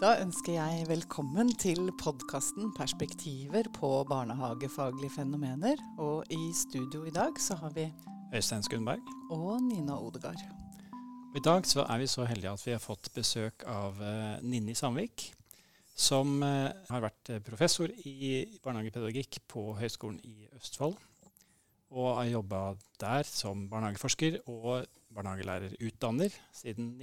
Da ønsker jeg velkommen til podkasten 'Perspektiver på barnehagefaglige fenomener'. Og i studio i dag så har vi Øystein Skundberg. Og Nina Odegard. I dag så er vi så heldige at vi har fått besøk av uh, Ninni Sandvik. Som uh, har vært professor i barnehagepedagogikk på Høgskolen i Østfold. Og har jobba der som barnehageforsker og barnehagelærerutdanner siden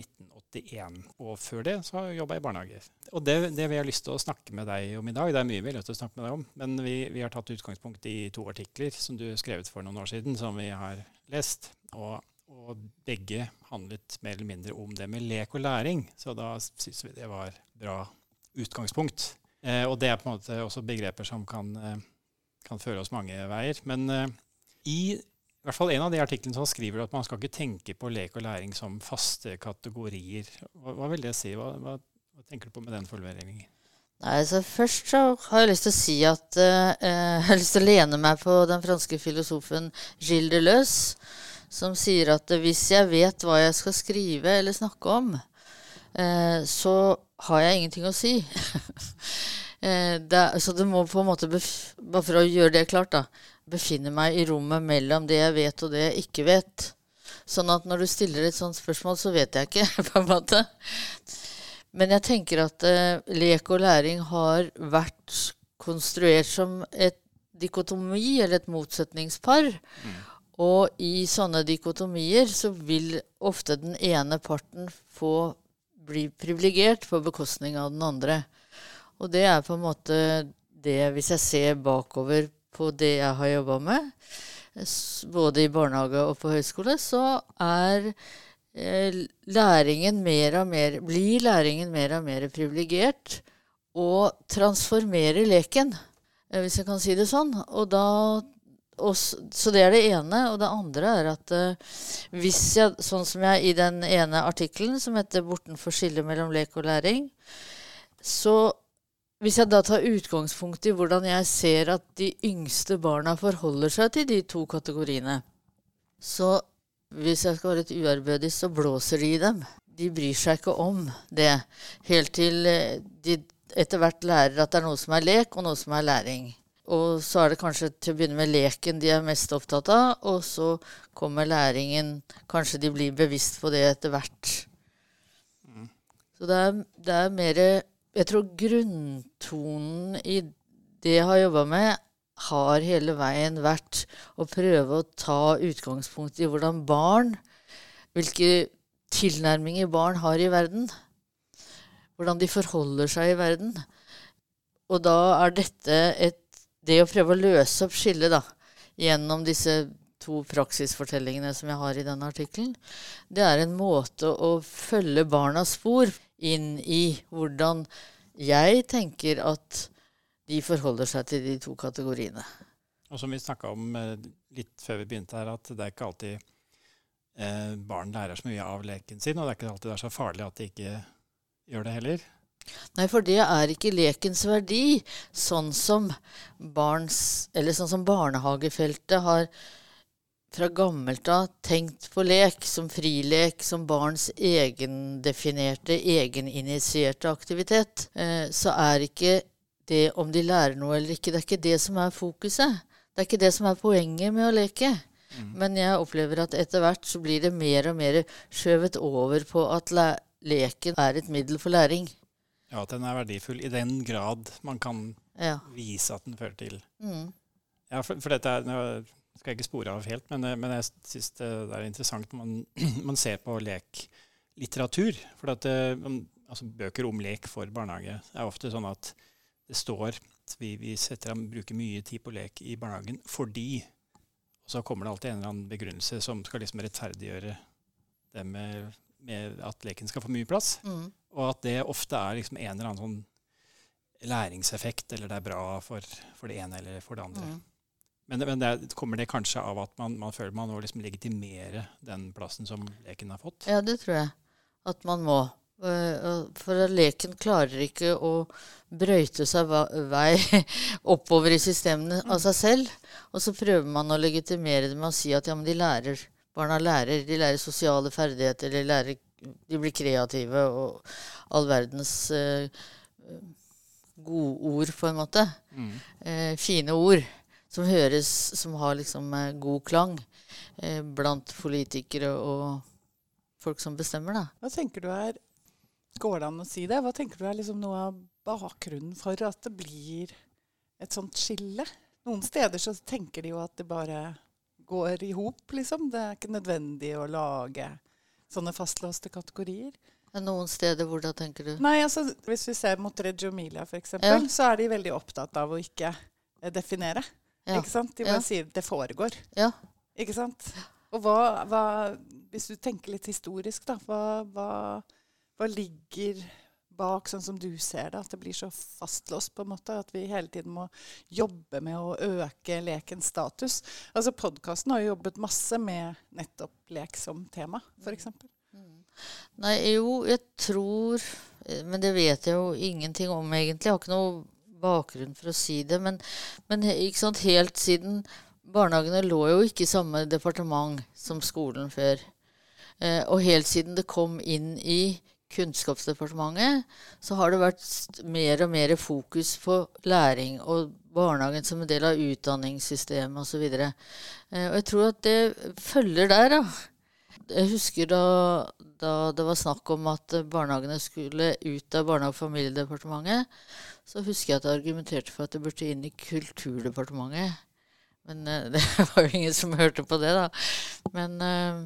1981. Og før det så har jeg jobba i barnehager. Og det, det, vi har lyst til å snakke med deg om i dag, det er mye vi har lyst til å snakke med deg om, men vi, vi har tatt utgangspunkt i to artikler som du skrevet for noen år siden, som vi har lest. Og, og begge handlet mer eller mindre om det med lek og læring. Så da syns vi det var bra utgangspunkt. Eh, og det er på en måte også begreper som kan, eh, kan føre oss mange veier. Men eh, i i hvert fall en av de artiklene som skriver at man skal ikke tenke på lek og læring som faste kategorier. Hva, hva vil det si? Hva, hva, hva, tenker du på med den formuleringen? Nei, så Først så har jeg lyst til å si at eh, jeg har lyst til å lene meg på den franske filosofen Gilles Deleuze, som sier at hvis jeg vet hva jeg skal skrive eller snakke om, eh, så har jeg ingenting å si. eh, det, så det må på en måte Bare for å gjøre det klart, da befinner meg i rommet mellom det jeg vet og det jeg ikke vet. Sånn at når du stiller et sånt spørsmål, så vet jeg ikke, på en måte. Men jeg tenker at eh, lek og læring har vært konstruert som et dikotomi, eller et motsetningspar. Mm. Og i sånne dikotomier så vil ofte den ene parten få bli privilegert på bekostning av den andre. Og det er på en måte det, hvis jeg ser bakover på det jeg har jobba med, både i barnehage og på høyskole, så er eh, læringen mer og mer Blir læringen mer og mer privilegert og transformerer leken, eh, hvis jeg kan si det sånn. Og da så det er det ene. Og det andre er at uh, hvis jeg, sånn som jeg i den ene artikkelen som heter 'Bortenfor skillet mellom lek og læring', så hvis jeg da tar utgangspunkt i hvordan jeg ser at de yngste barna forholder seg til de to kategoriene, så hvis jeg skal være litt uærbødig, så blåser de i dem. De bryr seg ikke om det. Helt til eh, de etter hvert lærer at det er noe som er lek, og noe som er læring. Og så er det kanskje til å begynne med leken de er mest opptatt av, og så kommer læringen Kanskje de blir bevisst på det etter hvert. Mm. Så det er, det er mer jeg tror grunntonen i det jeg har jobba med, har hele veien vært å prøve å ta utgangspunkt i hvordan barn Hvilke tilnærminger barn har i verden. Hvordan de forholder seg i verden. Og da er dette et Det å prøve å løse opp skillet da, gjennom disse to praksisfortellingene som jeg har i denne artikkelen, det er en måte å følge barnas spor inn i hvordan jeg tenker at de forholder seg til de to kategoriene. Og som vi snakka om eh, litt før vi begynte her, at det er ikke alltid eh, barn lærer så mye av leken sin, og det er ikke alltid det er så farlig at de ikke gjør det heller. Nei, for det er ikke lekens verdi, sånn som, barns, eller sånn som barnehagefeltet har fra gammelt av tenkt på lek som frilek, som barns egendefinerte, egeninitierte aktivitet, eh, så er ikke det om de lærer noe eller ikke, det er ikke det som er fokuset. Det er ikke det som er poenget med å leke. Mm. Men jeg opplever at etter hvert så blir det mer og mer skjøvet over på at leken er et middel for læring. Ja, at den er verdifull i den grad man kan ja. vise at den fører til mm. Ja, for, for dette er skal jeg ikke spore av helt, men, men jeg syns det er interessant når man, man ser på leklitteratur. For at, eh, altså, bøker om lek for barnehage er ofte sånn at det står at vi, vi setter, bruker mye tid på lek i barnehagen fordi Og så kommer det alltid en eller annen begrunnelse som skal liksom rettferdiggjøre det med, med at leken skal få mye plass. Mm. Og at det ofte er liksom en eller annen sånn læringseffekt, eller det er bra for, for det ene eller for det andre. Mm. Men, men det, kommer det kanskje av at man, man føler man må liksom legitimere den plassen som leken har fått? Ja, det tror jeg at man må. Eh, for leken klarer ikke å brøyte seg vei oppover i systemene av seg selv. Og så prøver man å legitimere det med å si at ja, men de lærer. Barna lærer. De lærer sosiale ferdigheter, de lærer de blir kreative og all verdens eh, godord, på en måte. Mm. Eh, fine ord som høres Som har liksom eh, god klang eh, blant politikere og folk som bestemmer, da. Hva tenker du er Går det an å si det? Hva tenker du er liksom noe av bakgrunnen for at det blir et sånt skille? Noen steder så tenker de jo at det bare går i hop, liksom. Det er ikke nødvendig å lage sånne fastlåste kategorier. Er Noen steder hvor da tenker du Nei, altså Hvis vi ser mot Reggio Emilia f.eks., Ja. så er de veldig opptatt av å ikke eh, definere. Ja. Ikke sant? De bare Ja. sier 'det foregår'. Ja. Ikke sant? Og hva, hva Hvis du tenker litt historisk, da, hva, hva, hva ligger bak, sånn som du ser det, at det blir så fastlåst, på en måte? At vi hele tiden må jobbe med å øke lekens status. Altså Podkasten har jo jobbet masse med nettopp lek som tema, f.eks. Nei, jo, jeg tror eh, Men det vet jeg jo ingenting om, egentlig. Jeg har ikke noe bakgrunn for å si det. Men, men sant, helt siden Barnehagene lå jo ikke i samme departement som skolen før. Eh, og helt siden det kom inn i Kunnskapsdepartementet, så har det vært mer og mer fokus på læring og barnehagen som en del av utdanningssystemet osv. Eh, og jeg tror at det følger der, da. Jeg husker da, da det var snakk om at eh, barnehagene skulle ut av Barnehage- og familiedepartementet, så husker jeg at jeg argumenterte for at det burde inn i Kulturdepartementet. Men eh, det var jo ingen som hørte på det, da. Men eh,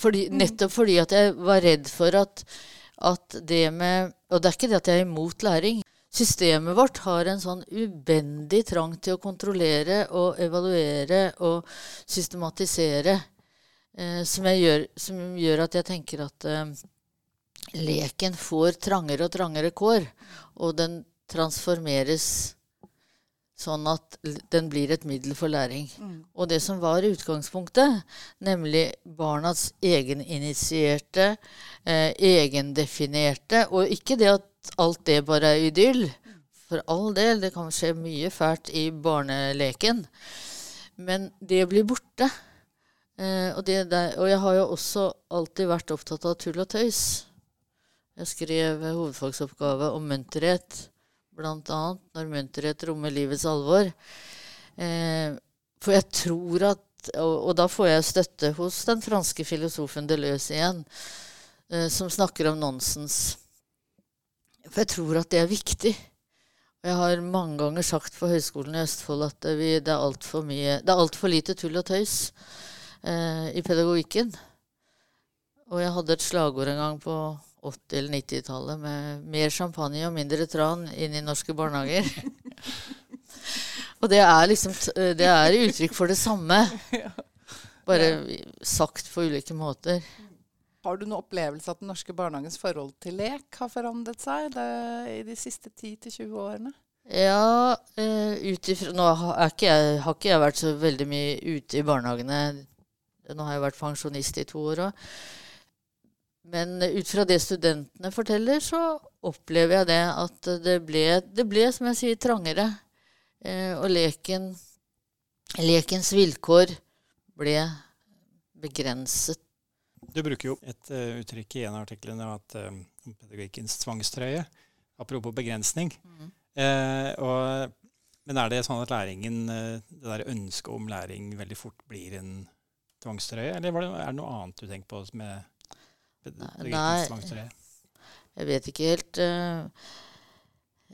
fordi, nettopp fordi at jeg var redd for at, at det med Og det er ikke det at jeg er imot læring. Systemet vårt har en sånn ubendig trang til å kontrollere og evaluere og systematisere. Eh, som, jeg gjør, som gjør at jeg tenker at eh, leken får trangere og trangere kår, og den transformeres sånn at den blir et middel for læring. Og det som var utgangspunktet, nemlig barnas egeninitierte, eh, egendefinerte Og ikke det at alt det bare er idyll. For all del, det kan skje mye fælt i barneleken. Men det blir borte. Eh, og, der, og jeg har jo også alltid vært opptatt av tull og tøys. Jeg skrev hovedfagsoppgave om munterhet, blant annet når munterhet rommer livets alvor. Eh, for jeg tror at og, og da får jeg støtte hos den franske filosofen Deleuze igjen, eh, som snakker om nonsens. For jeg tror at det er viktig. Og jeg har mange ganger sagt på Høgskolen i Østfold at vi, det er altfor altfor lite tull og tøys eh, i pedagogikken. Og jeg hadde et slagord en gang på 80- eller 90-tallet med 'mer champagne og mindre tran inn i norske barnehager'. og det er liksom eh, Det er uttrykk for det samme, bare sagt på ulike måter. Har du noen opplevelse at den norske barnehagens forhold til lek har forandret seg det, i de siste 10-20 årene? Ja, uh, utifra, Nå har ikke jeg, har ikke jeg vært så veldig mye ute i barnehagene. Nå har jeg vært pensjonist i to år òg. Men ut fra det studentene forteller, så opplever jeg det at det ble, det ble som jeg sier, trangere. Eh, og leken Lekens vilkår ble begrenset. Du bruker jo et uh, uttrykk i en av artiklene at, om pedagogikkens tvangstrøye. Apropos begrensning. Mm. Eh, og, men er det sånn at læringen, eh, det der ønsket om læring veldig fort blir en tvangstrøye? Eller var det, er det noe annet du tenker på med nei. Jeg vet ikke helt. eh,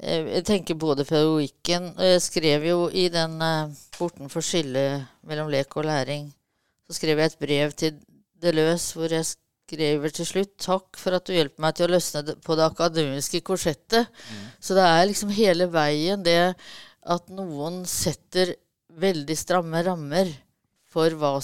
Jeg tenker både pedagogikken og Jeg skrev jo i den eh, Bortenfor skillet mellom lek og læring, så skrev jeg et brev til Deleuze hvor jeg skriver til slutt takk for at du hjelper meg til å løsne på det akademiske korsettet. Så det er liksom hele veien det at noen setter veldig stramme rammer for hva,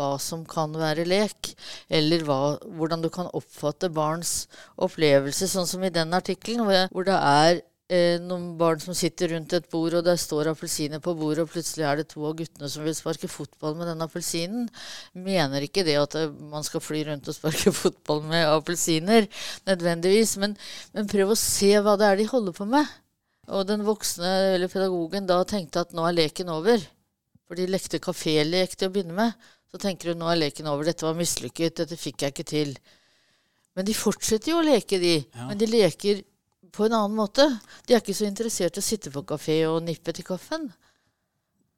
hva som kan være lek, eller hva, hvordan du kan oppfatte barns opplevelse, sånn som i den artikkelen, hvor, hvor det er eh, noen barn som sitter rundt et bord, og der står appelsiner på bordet, og plutselig er det to av guttene som vil sparke fotball med den appelsinen. Mener ikke det at eh, man skal fly rundt og sparke fotball med appelsiner, nødvendigvis, men, men prøv å se hva det er de holder på med. Og den voksne eller pedagogen da tenkte at nå er leken over. For de lekte kafélek til å begynne med. Så tenker hun nå er leken over, dette var mislykket, dette fikk jeg ikke til. Men de fortsetter jo å leke, de. Ja. Men de leker på en annen måte. De er ikke så interessert i å sitte på kafé og nippe til kaffen.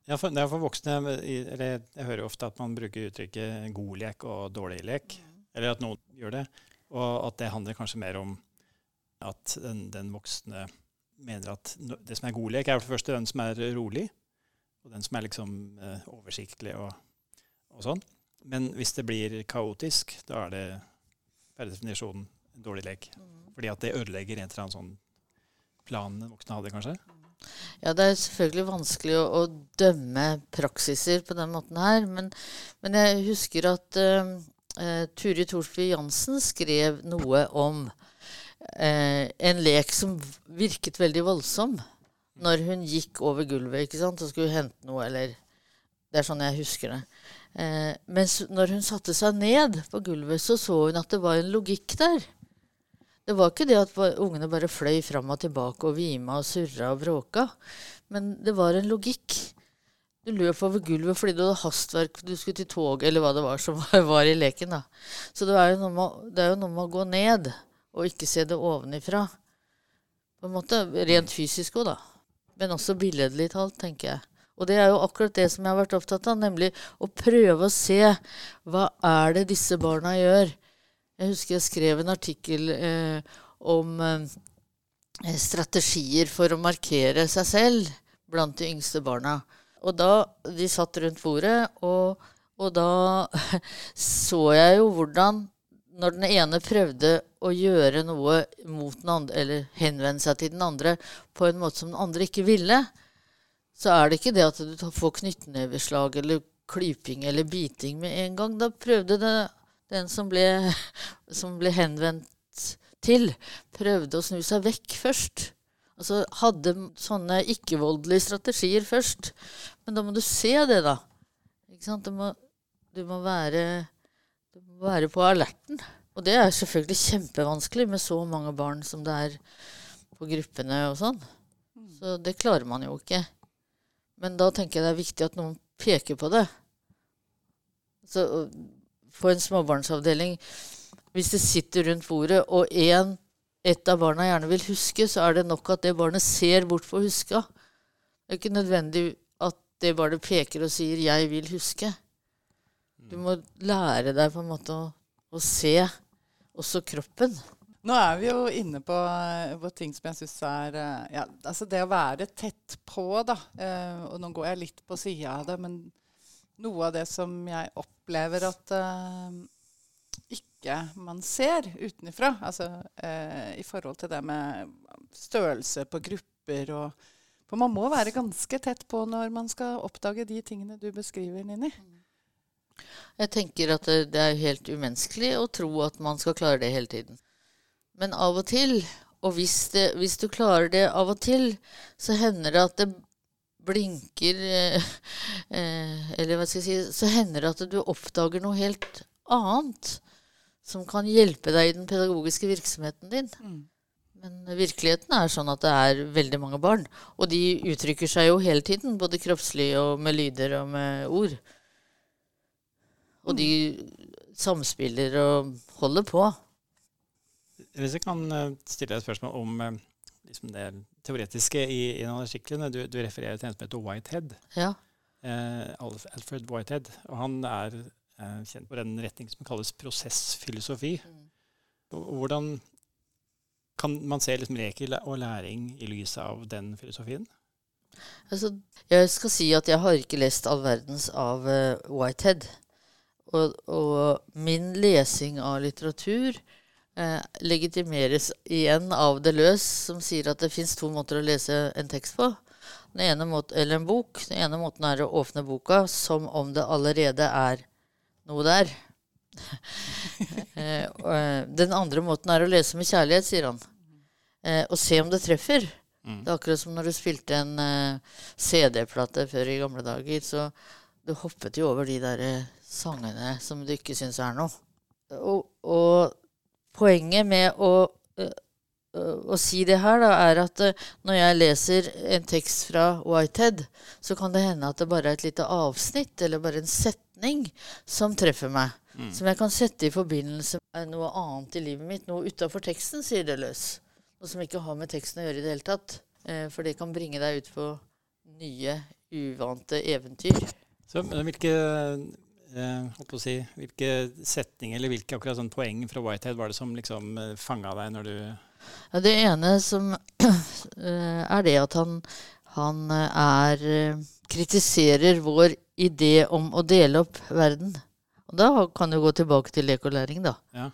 Ja, for, det er for voksne eller Jeg hører jo ofte at man bruker uttrykket 'god lek' og 'dårlig lek'. Eller at noen gjør det. Og at det handler kanskje mer om at den, den voksne mener at no- det som er god lek, er for det første den som er rolig, og den som er liksom eh, oversiktlig og, og sånn. Men hvis det blir kaotisk, da er det per definisjon en dårlig lek. Fordi at det ødelegger en eller annen sånn plan den voksne hadde, kanskje. Ja, det er selvfølgelig vanskelig å, å dømme praksiser på den måten her, men, men jeg husker at uh, uh, Turi Thorsby Jansen skrev noe om uh, en lek som virket veldig voldsom når hun gikk over gulvet ikke sant, og skulle hente noe, eller Det er sånn jeg husker det. Eh, mens når hun satte seg ned på gulvet, så så hun at det var en logikk der. Det var ikke det at ungene bare fløy fram og tilbake og vima og surra og bråka. Men det var en logikk. Du løp over gulvet fordi du hadde hastverk, du skulle til toget, eller hva det var som var, i leken. da. Så det er, jo noe med, jo noe med å gå ned og ikke se det ovenifra. På en måte, Rent fysisk òg, da. Men også billedlig talt, tenker jeg. Og det er jo akkurat det som jeg har vært opptatt av, nemlig å prøve å se hva er det disse barna gjør. Jeg husker jeg skrev en artikkel eh, om eh, strategier for å markere seg selv blant de yngste barna. Og da de satt rundt bordet, og, og da så jeg jo hvordan når den ene prøvde å gjøre noe mot den andre, eller henvende seg til den andre på en måte som den andre ikke ville, så er det ikke det at du får knyttneveslag eller klyping eller biting med en gang. Da prøvde det, den som ble, som ble henvendt til, prøvde å snu seg vekk først. Altså hadde sånne ikke-voldelige strategier først. Men da må du se det, da. Ikke sant? Du må, du må, være, du må være på alerten. Og det er selvfølgelig kjempevanskelig med så mange barn som det er på gruppene og sånn. Så det klarer man jo ikke. Men da tenker jeg det er viktig at noen peker på det. Så på en småbarnsavdeling, hvis det sitter rundt bordet, og en, et av barna gjerne vil huske, så er det nok at det barnet ser bort på huska. Det er ikke nødvendig at det barnet peker og sier 'jeg vil huske'. Du må lære deg på en måte å, å se også kroppen. Nå er vi jo inne på, eh, på ting som jeg syns er eh, ja, Altså det å være tett på, da. eh, og nå går jeg litt på sida av det, men noe av det som jeg opplever at ikke man ser utenfra, altså i forhold til det med størrelse på grupper og For man må være ganske tett på når man skal oppdage de tingene du beskriver, Nini. Jeg tenker at det er helt umenneskelig å tro at man skal klare det hele tiden. Men av og til, og hvis, det, hvis du klarer det av og til, så hender det at det blinker eh, eh, Eller hva skal jeg si Så hender det at du oppdager noe helt annet som kan hjelpe deg i den pedagogiske virksomheten din. Men virkeligheten er sånn at det er veldig mange barn. Og de uttrykker seg jo hele tiden, både kroppslig og med lyder og med ord. Og de samspiller og holder på. Hvis jeg kan eh, stille deg et spørsmål om eh, liksom det teoretiske i i en av artiklene. Du, du refererer til en som heter Whitehead. Ja. Eh, Alfred Whitehead. Og han er eh, kjent på den retning som kalles prosessfilosofi. Mm. Hvordan kan man se liksom reker og læring i lys av den filosofien? Altså, jeg skal si at jeg har ikke lest all verdens av uh, Whitehead. Og, og min lesing av litteratur legitimeres igjen av Deleuze, som sier at det fins to måter å lese en tekst på. Den ene måten, eller en bok. Den ene måten er å åpne boka som om det allerede er noe der. eh, eh, den andre måten er å lese med kjærlighet, sier han. Eh, og se om det treffer. Mm. Det er akkurat som når du spilte en eh, CD-plate før i gamle dager. Så du hoppet jo over de der eh, sangene som du ikke syns er noe. Og, og poenget med å, eh, å si det her, da, er at eh, når jeg leser en tekst fra Whitehead, så kan det hende at det bare er et lite avsnitt eller bare en setning som treffer meg. Mm. Som jeg kan sette i forbindelse med noe annet i livet mitt. Noe utafor teksten, sier det løs. Noe som ikke har med teksten å gjøre i det hele tatt. Eh, for det kan bringe deg ut på nye, uvante eventyr. Så hvilke, eh, si, hvilke setninger eller hvilke akkurat sånn poeng fra Whitehead var det som liksom eh, fanga deg når du ja, Det ene som eh, er det at han, han er kritiserer vår idé om å dele opp verden. Og da kan du gå tilbake til lek og læring, da. Ja.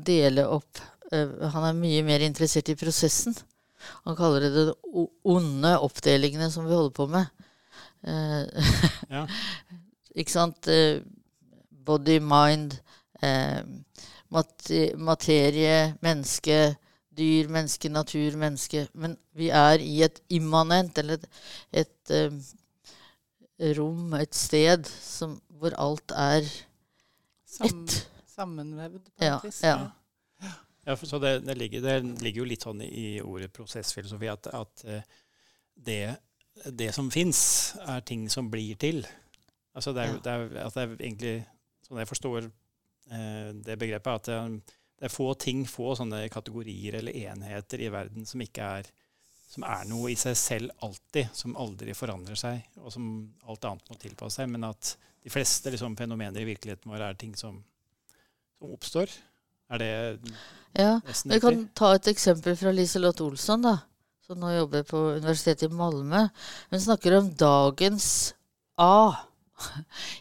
Dele opp Han er mye mer interessert i prosessen. Han kaller det de onde oppdelingene som vi holder på med. Ja. Ikke sant? Uh, body, mind, mat materie, menneske, dyr, menneske, natur, menneske. Men vi er i et immanent, eller et, et rom, et sted, som, hvor alt er ett. Sammenvevd på ja, et vis. Ja. ja så det, det, ligger, det, ligger, jo litt sånn i ordet prosessfilosofi at, at eh, det, det, som fins, er ting som blir til. Altså det er, det er, at det er egentlig, sånn jeg forstår eh, det begrepet, at det, det, er få ting, få sånne kategorier eller enheter i verden som ikke er som er noe i seg selv alltid, som aldri forandrer seg, og som alt annet må tilpasse seg. Men at de fleste liksom, fenomener i virkeligheten vår er ting som, som oppstår. Er det ja, nesten Vi kan ta et eksempel fra Liselott Olsson, da, som nå jobber på Universitetet i Malmö. Hun snakker om dagens A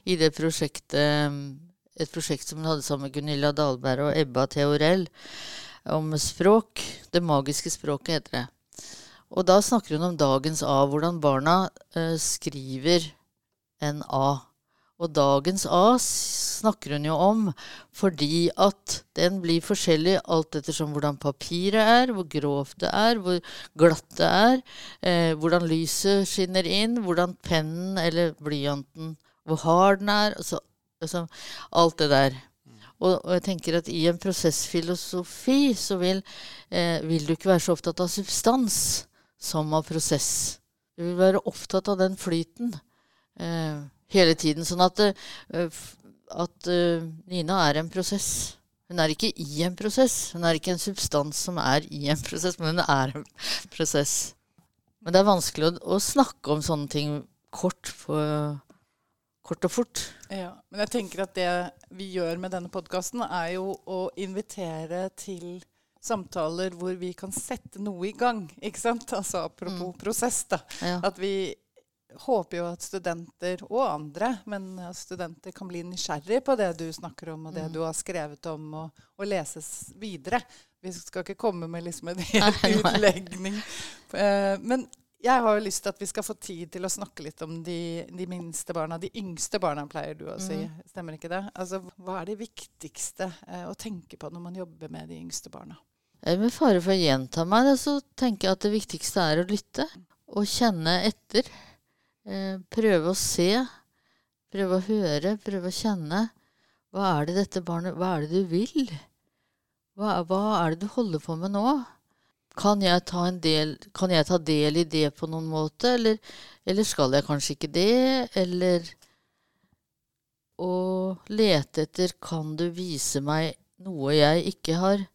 i det prosjektet et prosjekt som hun hadde sammen med Gunilla Dahlberg og Ebba Theorell om språk. Det magiske språket heter det. Og da snakker hun om dagens A, hvordan barna uh, skriver en A. Og dagens A snakker hun jo om fordi at den blir forskjellig alt ettersom hvordan papiret er, hvor grovt det er, hvor glatt det er, eh, hvordan lyset skinner inn, hvordan pennen eller blyanten Hvor hard den er. Altså, altså alt det der. Og, og, jeg tenker at i en prosessfilosofi så vil, eh, vil du ikke være så opptatt av substans som av prosess. Du vil være opptatt av den flyten eh, hele tiden. Sånn at, uh, at uh, Nina er en prosess. Hun er ikke i en prosess. Hun er ikke en substans som er i en prosess, men hun er en prosess. Men det er vanskelig å, å snakke om sånne ting kort, på, kort og fort. Ja, Men jeg tenker at det vi gjør med denne podkasten, er jo å invitere til samtaler hvor vi kan sette noe i gang. ikke sant? Altså Apropos mm. prosess. da. Ja. At vi håper jo at studenter, og andre, men studenter kan bli nysgjerrig på det du snakker om, og det mm. du har skrevet om, og, og leses videre. Vi skal ikke komme med liksom en hel utlegning. Uh, men jeg har jo lyst til at vi skal få tid til å snakke litt om de, de minste barna. De yngste barna, pleier du å si. Mm. Stemmer ikke det? Altså, Hva er det viktigste eh, å tenke på når man jobber med de yngste barna? Med fare for å gjenta meg, så tenker jeg at det viktigste er å lytte. Og kjenne etter. Eh, prøve å se, prøve å høre, prøve å kjenne. Hva er det dette barnet Hva er det du vil? Hva, hva er det du holder på med nå? Kan jeg, ta del, kan jeg ta del i det på noen måte, eller, eller skal jeg kanskje ikke det? Eller å lete etter Kan du vise meg noe jeg ikke har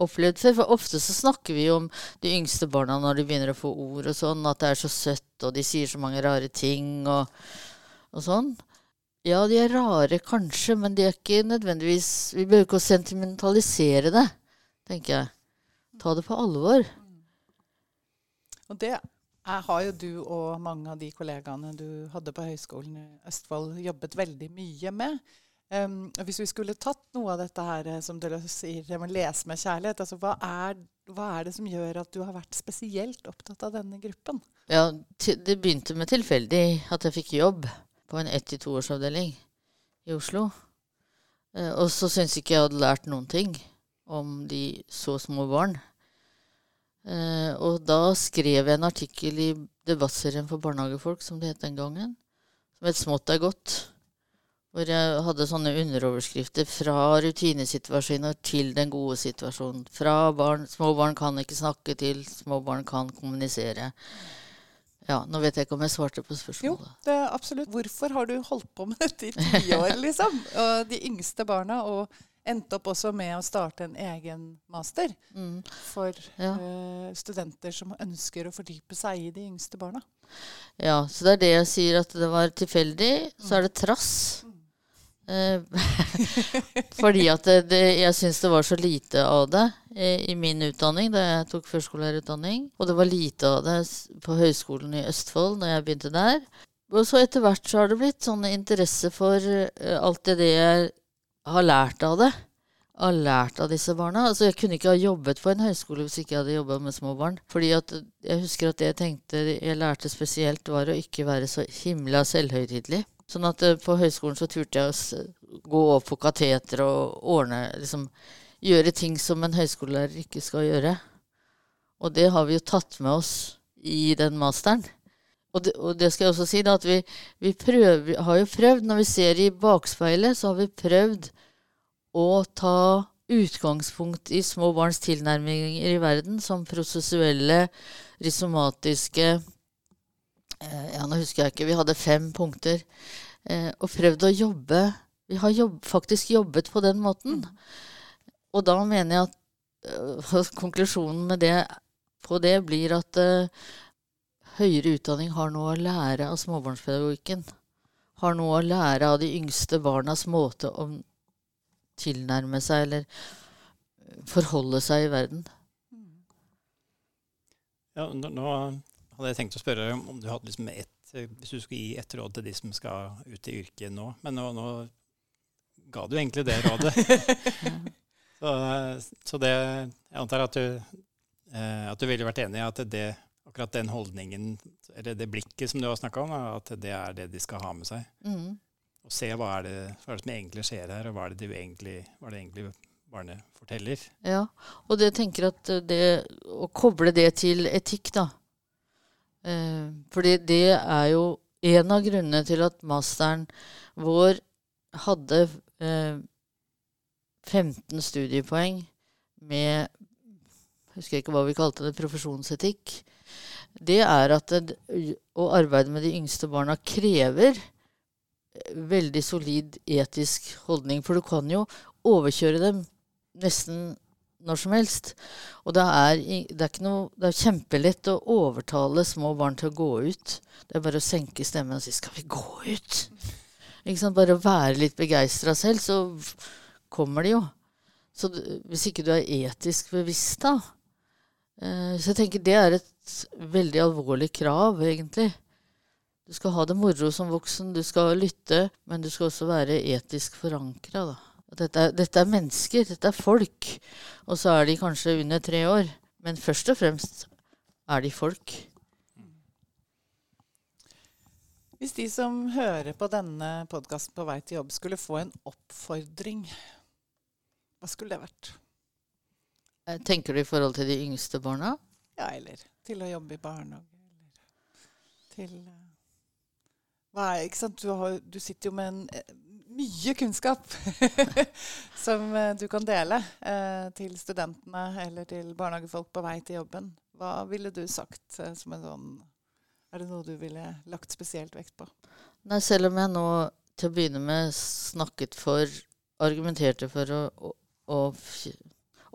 opplevd før. For ofte så snakker vi om de yngste barna når de begynner å få ord og sånn, at det er så søtt, og de sier så mange rare ting og, og sånn. Ja, de er rare kanskje, men de er ikke nødvendigvis Vi behøver ikke å sentimentalisere det, tenker jeg. Ta det på alvor. Og det jeg har jo du og mange av de kollegaene du hadde på Høgskolen i Østfold, jobbet veldig mye med. Um, hvis vi skulle tatt noe av dette her, eh, som du sier, med å lese med kjærlighet, altså hva er, hva er, det som gjør at du har vært spesielt opptatt av denne gruppen? Ja, Det begynte med tilfeldig at jeg fikk jobb på en 1-2-årsavdeling i Oslo. Uh, og så syntes ikke jeg hadde lært noen ting om de så små barn. Eh, og da skrev jeg en artikkel i debattserien for barnehagefolk, som det het den gangen, som het 'Smått er godt'. Hvor jeg hadde sånne underoverskrifter fra rutinesituasjoner til den gode situasjonen. Fra barn, små barn kan ikke snakke til små barn kan kommunisere. Ja, Nå vet jeg ikke om jeg svarte på Jo, spørsmålet. det er absolutt. Hvorfor har du holdt på med dette i ti år, liksom? De yngste barna, og endte opp også med å starte en egen master Mm. for Ja. uh, studenter som ønsker å fordype seg i de yngste barna. Ja, så det er det jeg sier at det var tilfeldig. Så er det trass. Eh, fordi at det, det, jeg syns det var så lite av det i, i min utdanning da jeg tok førskolelærerutdanning. Og det var lite av det på Høgskolen i Østfold da jeg begynte der. Og så etter hvert så har det blitt sånn interesse for uh, alt det, det jeg har lært av det. Har lært av disse barna. Altså Jeg kunne ikke ha jobbet på en høyskole hvis ikke jeg hadde jobba med små barn. Fordi at jeg husker at det jeg tenkte jeg lærte spesielt, var å ikke være så himla selvhøytidelig. Sånn at eh, på høyskolen så turte jeg å gå opp på kateter og ordne liksom, Gjøre ting som en høyskolelærer ikke skal gjøre. Og det har vi jo tatt med oss i den masteren. Og det, og det skal jeg også si, da, at vi, vi prøver, har jo prøvd, når vi ser i bakspeilet, så har vi prøvd å ta utgangspunkt i små barns tilnærminger i verden som prosessuelle, rhizomatiske eh, Ja, nå husker jeg ikke. Vi hadde fem punkter. Eh, og prøvd å jobbe Vi har jobb, faktisk jobbet på den måten. Og da mener jeg at øh, konklusjonen med det, på det blir at øh, høyere utdanning har noe å lære av småbarnspedagogikken. Har noe å lære av de yngste barnas måte å tilnærme seg eller forholde seg i verden. Ja, nå, hadde jeg tenkt å spørre om om du hadde liksom et, Hvis du skulle gi ett råd til de som skal ut i yrket nå. Men nå, nå ga du egentlig det rådet. så, så det Jeg antar at du, eh, at du ville vært enig i at det, akkurat den holdningen, eller det blikket som du har snakka om, at det er det de skal ha med seg. Mm. Og se hva er, det, hva er det som egentlig skjer her, og hva er det, de egentlig, hva er det egentlig barnet forteller. Ja, og det tenker at det Å koble det til etikk, da. Eh, fordi det er jo en av grunnene til at masteren vår hadde eh, 15 studiepoeng med Husker jeg ikke hva vi kalte det, profesjonsetikk. Det er at det, å arbeide med de yngste barna krever veldig solid etisk holdning. For du kan jo overkjøre dem nesten når som helst. Og det er, det er, noe, det er kjempelett å overtale små barn til å gå ut. Det er bare å senke stemmen og si 'skal vi gå ut'? Bare å være litt begeistra selv, så kommer de jo. Så hvis ikke du er etisk bevisst, da Så jeg tenker det er et veldig alvorlig krav, egentlig. Du skal ha det moro som voksen, du skal lytte, men du skal også være etisk forankra. Dette er, dette er mennesker, dette er folk. Og så er de kanskje under tre år. Men først og fremst er de folk. Hvis de som hører på denne podkasten på vei til jobb, skulle få en oppfordring, hva skulle det vært? Eh, Tenker du i forhold til de yngste barna? Ja, eller til å jobbe i barnehage, eller til eh, hva er, ikke sant? Du, har, du sitter jo med en, eh, mye kunnskap som du kan dele eh, til studentene eller til barnehagefolk på vei til jobben. Hva ville du sagt eh, som en sånn Er det noe du ville lagt spesielt vekt på? Nei, selv om jeg nå til å begynne med snakket for Argumenterte for å, å, å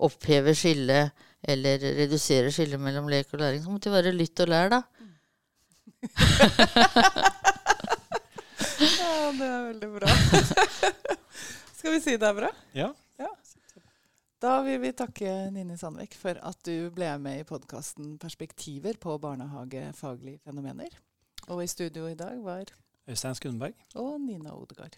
oppheve skillet eller redusere skillet mellom lek og læring, så måtte det være lytt og lær, da. Ja, det er veldig bra. Skal vi si det er bra? Ja. Da vil vi takke Nini Sandvik for at du ble med i podkasten 'Perspektiver på barnehagefaglige fenomener'. Og i studio i dag var Øystein Skundberg. og Nina Odegaard.